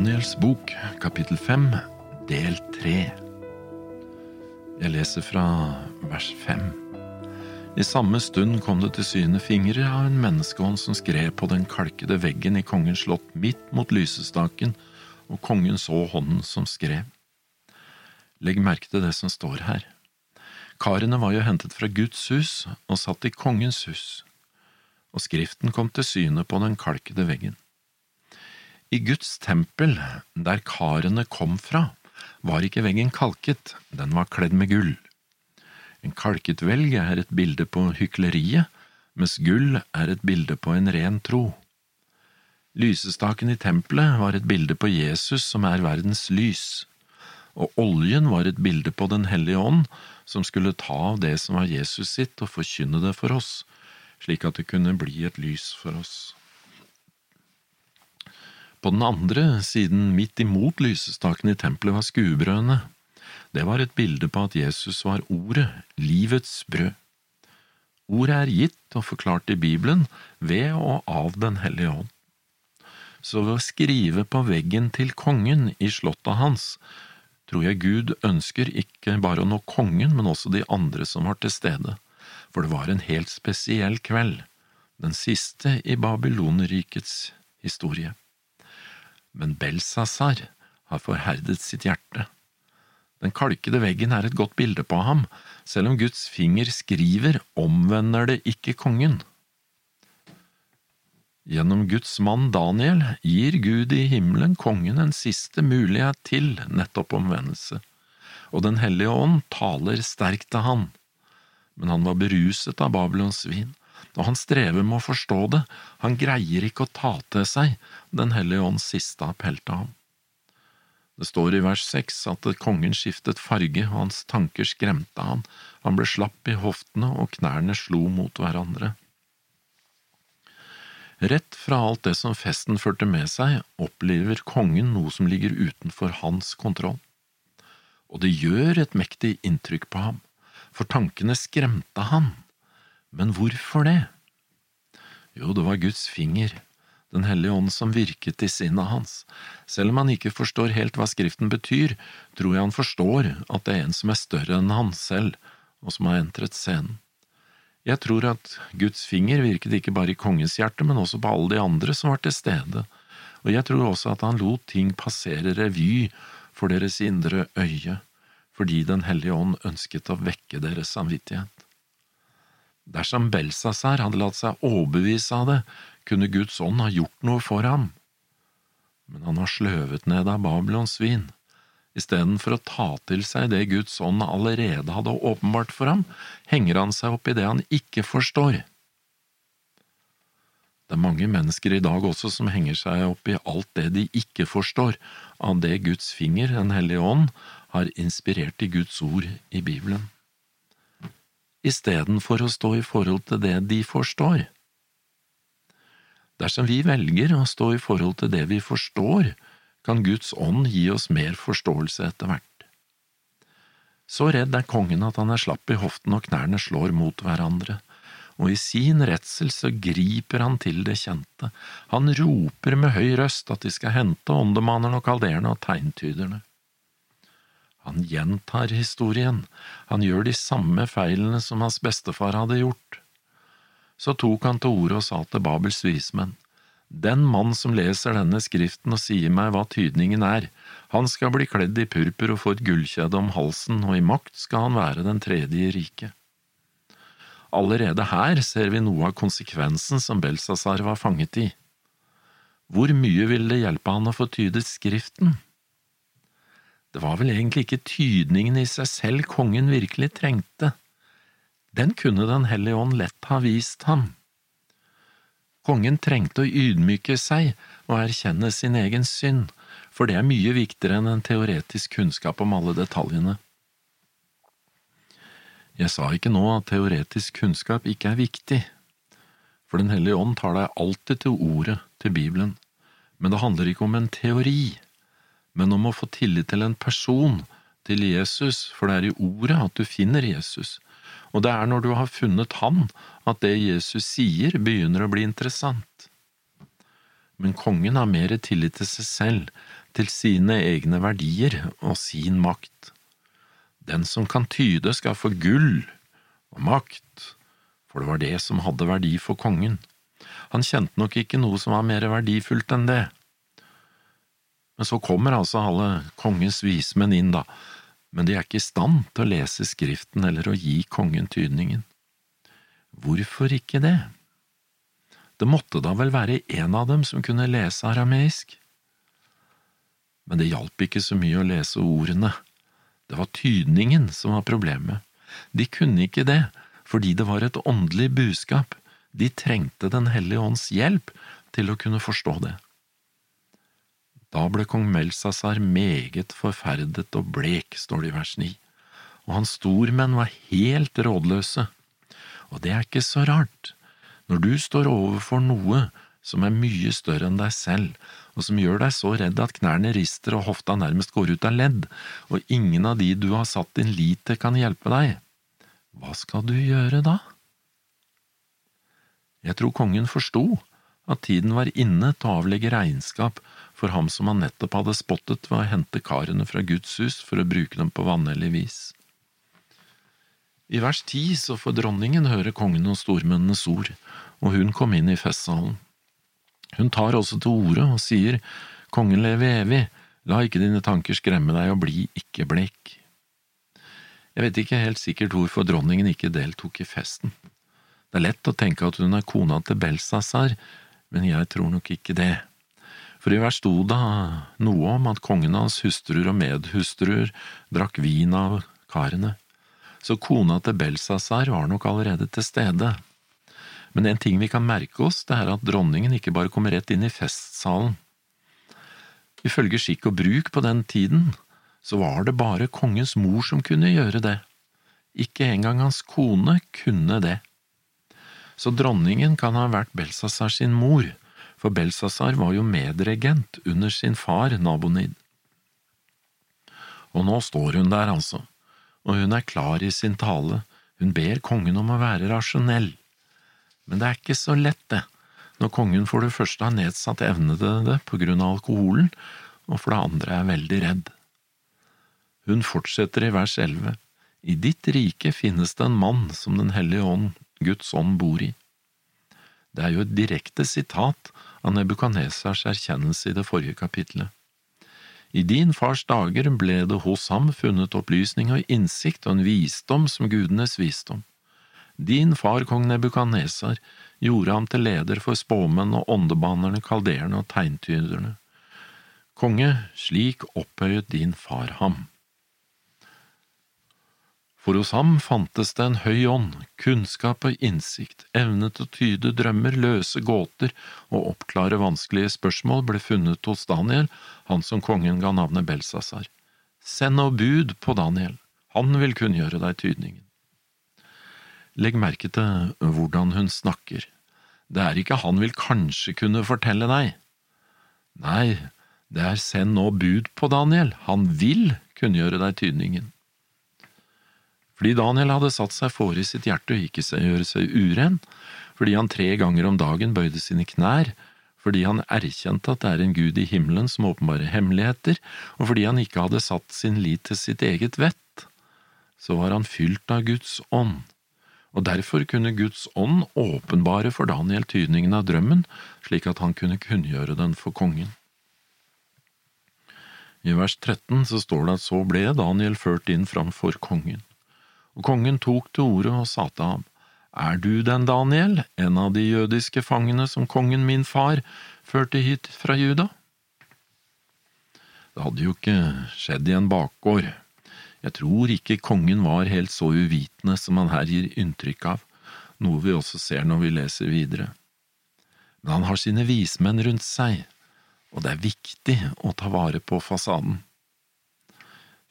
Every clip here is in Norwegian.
Daniels bok, kapittel fem, del tre. Jeg leser fra vers fem. I samme stund kom det til syne fingre av en menneskehånd som skrev på den kalkede veggen i kongens slott midt mot lysestaken, og kongen så hånden som skrev. Legg merke til det som står her. Karene var jo hentet fra Guds hus og satt i kongens hus, og skriften kom til syne på den kalkede veggen. I Guds tempel, der karene kom fra, var ikke veggen kalket, den var kledd med gull. En kalket velg er et bilde på hykleriet, mens gull er et bilde på en ren tro. Lysestaken i tempelet var et bilde på Jesus som er verdens lys, og oljen var et bilde på Den hellige ånd som skulle ta av det som var Jesus sitt og forkynne det for oss, slik at det kunne bli et lys for oss. På den andre siden, midt imot lysestaken i tempelet, var skuebrødene. Det var et bilde på at Jesus var Ordet, livets brød. Ordet er gitt og forklart i Bibelen ved og av Den hellige ånd. Så ved å skrive på veggen til kongen i slottet hans, tror jeg Gud ønsker ikke bare å nå kongen, men også de andre som var til stede, for det var en helt spesiell kveld, den siste i Babylonerrikets historie men Belsasar har forherdet sitt hjerte. Den kalkede veggen er et godt bilde på ham, selv om Guds finger skriver omvender det ikke kongen. Gjennom Guds mann Daniel gir Gud i himmelen kongen en siste mulighet til nettopp omvendelse, og Den hellige ånd taler sterkt til han. Men han var beruset av Babylons vin og han strever med å forstå det, han greier ikke å ta til seg Den hellige ånds siste appell til ham. Det står i vers seks at kongen skiftet farge, og hans tanker skremte han, han ble slapp i hoftene og knærne slo mot hverandre. Rett fra alt det som festen førte med seg, opplever kongen noe som ligger utenfor hans kontroll. Og det gjør et mektig inntrykk på ham, for tankene skremte han. Men hvorfor det? Jo, det var Guds finger, Den hellige ånd, som virket i sinnet hans. Selv om han ikke forstår helt hva Skriften betyr, tror jeg han forstår at det er en som er større enn han selv, og som har entret scenen. Jeg tror at Guds finger virket ikke bare i kongens hjerte, men også på alle de andre som var til stede, og jeg tror også at han lot ting passere revy for deres indre øye, fordi Den hellige ånd ønsket å vekke deres samvittighet. Dersom Belsasar hadde latt seg overbevise av det, kunne Guds ånd ha gjort noe for ham. Men han har sløvet ned av Babylons vin. Istedenfor å ta til seg det Guds ånd allerede hadde åpenbart for ham, henger han seg opp i det han ikke forstår. Det er mange mennesker i dag også som henger seg opp i alt det de ikke forstår, av det Guds finger, Den hellige ånd, har inspirert i Guds ord i Bibelen istedenfor å stå i forhold til det de forstår. Dersom vi velger å stå i forhold til det vi forstår, kan Guds ånd gi oss mer forståelse etter hvert. Så redd er kongen at han er slapp i hoften og knærne slår mot hverandre, og i sin redsel så griper han til det kjente, han roper med høy røst at de skal hente åndemanerne og kalderene og tegntyderne. Han gjentar historien, han gjør de samme feilene som hans bestefar hadde gjort. Så tok han til orde og sa til Babels vismenn, Den mann som leser denne skriften og sier meg hva tydningen er, han skal bli kledd i purpur og få et gullkjede om halsen, og i makt skal han være den tredje i riket. Allerede her ser vi noe av konsekvensen som Belsazar var fanget i. Hvor mye ville det hjelpe han å få tydet Skriften? Det var vel egentlig ikke tydningen i seg selv kongen virkelig trengte. Den kunne Den hellige ånd lett ha vist ham. Kongen trengte å ydmyke seg og erkjenne sin egen synd, for det er mye viktigere enn en teoretisk kunnskap om alle detaljene. Jeg sa ikke nå at teoretisk kunnskap ikke er viktig, for Den hellige ånd tar deg alltid til ordet, til Bibelen, men det handler ikke om en teori men om å få tillit til en person, til Jesus, for det er i ordet at du finner Jesus, og det er når du har funnet Han at det Jesus sier begynner å bli interessant. Men kongen har mer tillit til seg selv, til sine egne verdier og sin makt. Den som kan tyde, skal få gull og makt, for det var det som hadde verdi for kongen. Han kjente nok ikke noe som var mer verdifullt enn det. Men så kommer altså alle kongens vismenn inn, da, men de er ikke i stand til å lese Skriften eller å gi kongen tydningen. Hvorfor ikke det? Det måtte da vel være en av dem som kunne lese arameisk? Men det hjalp ikke så mye å lese ordene, det var tydningen som var problemet. De kunne ikke det, fordi det var et åndelig budskap, de trengte Den hellige ånds hjelp til å kunne forstå det. Da ble kong Melsasar meget forferdet og blek, står det i vers 9, og hans stormenn var helt rådløse. Og det er ikke så rart. Når du står overfor noe som er mye større enn deg selv, og som gjør deg så redd at knærne rister og hofta nærmest går ut av ledd, og ingen av de du har satt din lit til kan hjelpe deg, hva skal du gjøre da? Jeg tror kongen forsto at tiden var inne til å avlegge regnskap for ham som han nettopp hadde spottet ved å hente karene fra Guds hus for å bruke dem på vanhellig vis. I vers ti så får dronningen høre kongen og stormennenes ord, og hun kom inn i festsalen. Hun tar også til orde og sier, Kongen leve evig, la ikke dine tanker skremme deg, og bli ikke blek. Jeg vet ikke helt sikkert hvorfor dronningen ikke deltok i festen. Det er lett å tenke at hun er kona til Belsazar, men jeg tror nok ikke det. For i vers sto det noe om at kongen hans hustruer og medhustruer drakk vin av karene så kona til Belsazar var nok allerede til stede. Men en ting vi kan merke oss, det er at dronningen ikke bare kommer rett inn i festsalen. Ifølge skikk og bruk på den tiden, så var det bare kongens mor som kunne gjøre det. Ikke engang hans kone kunne det. Så dronningen kan ha vært Belsazar sin mor, for Belsazar var jo medregent under sin far Nabonid. Og nå står hun der, altså, og hun er klar i sin tale, hun ber kongen om å være rasjonell. Men det er ikke så lett, det, når kongen for det første har nedsatt evne til det på grunn av alkoholen, og for det andre er veldig redd. Hun fortsetter i vers elleve, i ditt rike finnes det en mann som Den hellige ånd, Guds ånd, bor i. Det er jo et direkte sitat av Nebukadnesars erkjennelse i det forrige kapitlet. I din fars dager ble det hos ham funnet opplysning og innsikt og en visdom som gudenes visdom. Din far kong Nebukadnesar gjorde ham til leder for spåmennene og åndebanerne, kalderene og tegntyderne. Konge, slik opphøyet din far ham. For hos ham fantes det en høy ånd, kunnskap og innsikt, evne til å tyde drømmer, løse gåter og oppklare vanskelige spørsmål ble funnet hos Daniel, han som kongen ga navnet Belsasar. Send nå bud på Daniel, han vil kunngjøre deg tydningen. Legg merke til hvordan hun snakker. Det er ikke han vil kanskje kunne fortelle deg. Nei, det er send nå bud på Daniel, han vil kunngjøre deg tydningen. Fordi Daniel hadde satt seg for i sitt hjerte å ikke gjøre seg uren, fordi han tre ganger om dagen bøyde sine knær, fordi han erkjente at det er en gud i himmelen som åpenbarer hemmeligheter, og fordi han ikke hadde satt sin lit til sitt eget vett, så var han fylt av Guds ånd, og derfor kunne Guds ånd åpenbare for Daniel tydningen av drømmen, slik at han kunne kunngjøre den for kongen. I vers 13 så står det at så ble Daniel ført inn framfor kongen og kongen tok til orde og sa til ham, Er du den, Daniel, en av de jødiske fangene som kongen min far førte hit fra Juda? Det hadde jo ikke skjedd i en bakgård. Jeg tror ikke kongen var helt så uvitende som han her gir inntrykk av, noe vi også ser når vi leser videre. Men han har sine vismenn rundt seg, og det er viktig å ta vare på fasaden.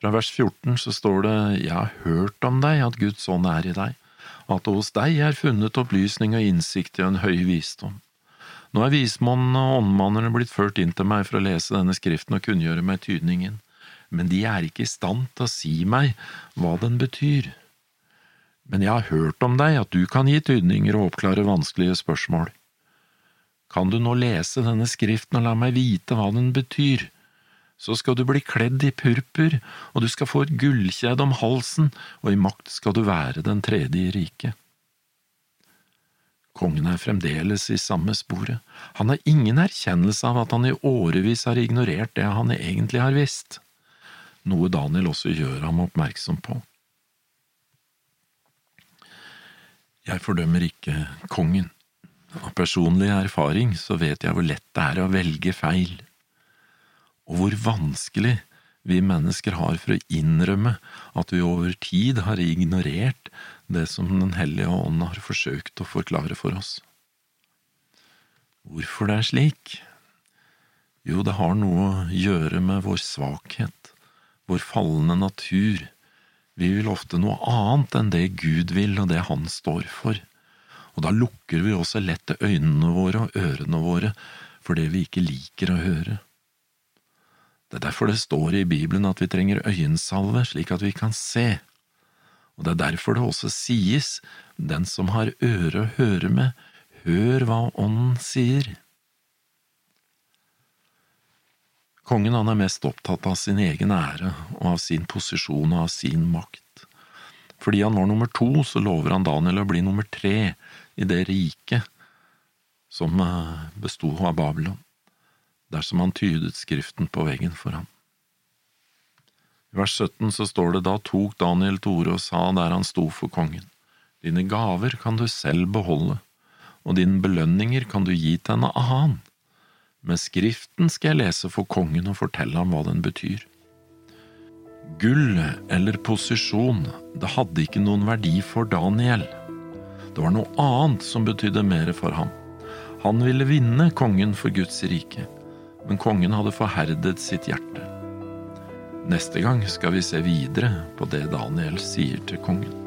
Fra vers 14 så står det Jeg har hørt om deg, at Guds ånd er i deg, at det hos deg er funnet opplysning og innsikt i en høy visdom. Nå er vismannene og åndmannene blitt ført inn til meg for å lese denne skriften og kunngjøre meg tydningen, men de er ikke i stand til å si meg hva den betyr. Men jeg har hørt om deg, at du kan gi tydninger og oppklare vanskelige spørsmål. Kan du nå lese denne skriften og la meg vite hva den betyr? Så skal du bli kledd i purpur, og du skal få et gullkjede om halsen, og i makt skal du være den tredje i riket. Kongen er fremdeles i samme sporet, han har ingen erkjennelse av at han i årevis har ignorert det han egentlig har visst, noe Daniel også gjør ham oppmerksom på. Jeg fordømmer ikke kongen. Av personlig erfaring så vet jeg hvor lett det er å velge feil og hvor vanskelig vi mennesker har for å innrømme at vi over tid har ignorert det som Den hellige ånd har forsøkt å forklare for oss. Hvorfor det er slik? Jo, det har noe å gjøre med vår svakhet, vår falne natur. Vi vil ofte noe annet enn det Gud vil og det Han står for, og da lukker vi også lett øynene våre og ørene våre for det vi ikke liker å høre. Det er derfor det står i Bibelen at vi trenger øyensalve slik at vi kan se, og det er derfor det også sies, den som har øre å høre med, hør hva Ånden sier. Kongen han er mest opptatt av sin egen ære og av sin posisjon og av sin makt. Fordi han var nummer to, så lover han Daniel å bli nummer tre i det riket som eh, besto av Babylon dersom han tydet skriften på veggen for ham. I vers 17 så står det da tok Daniel til orde og sa der han sto for kongen, dine gaver kan du selv beholde, og dine belønninger kan du gi til en annen, men skriften skal jeg lese for kongen og fortelle ham hva den betyr. Gull eller posisjon, det hadde ikke noen verdi for Daniel. Det var noe annet som betydde mer for ham. Han ville vinne kongen for Guds rike men kongen hadde forherdet sitt hjerte. Neste gang skal vi se videre på det Daniel sier til kongen.